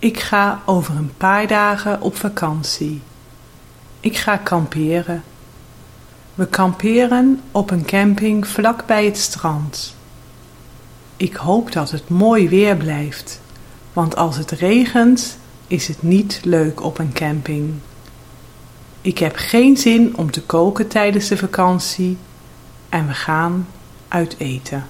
Ik ga over een paar dagen op vakantie. Ik ga kamperen. We kamperen op een camping vlak bij het strand. Ik hoop dat het mooi weer blijft, want als het regent is het niet leuk op een camping. Ik heb geen zin om te koken tijdens de vakantie en we gaan uit eten.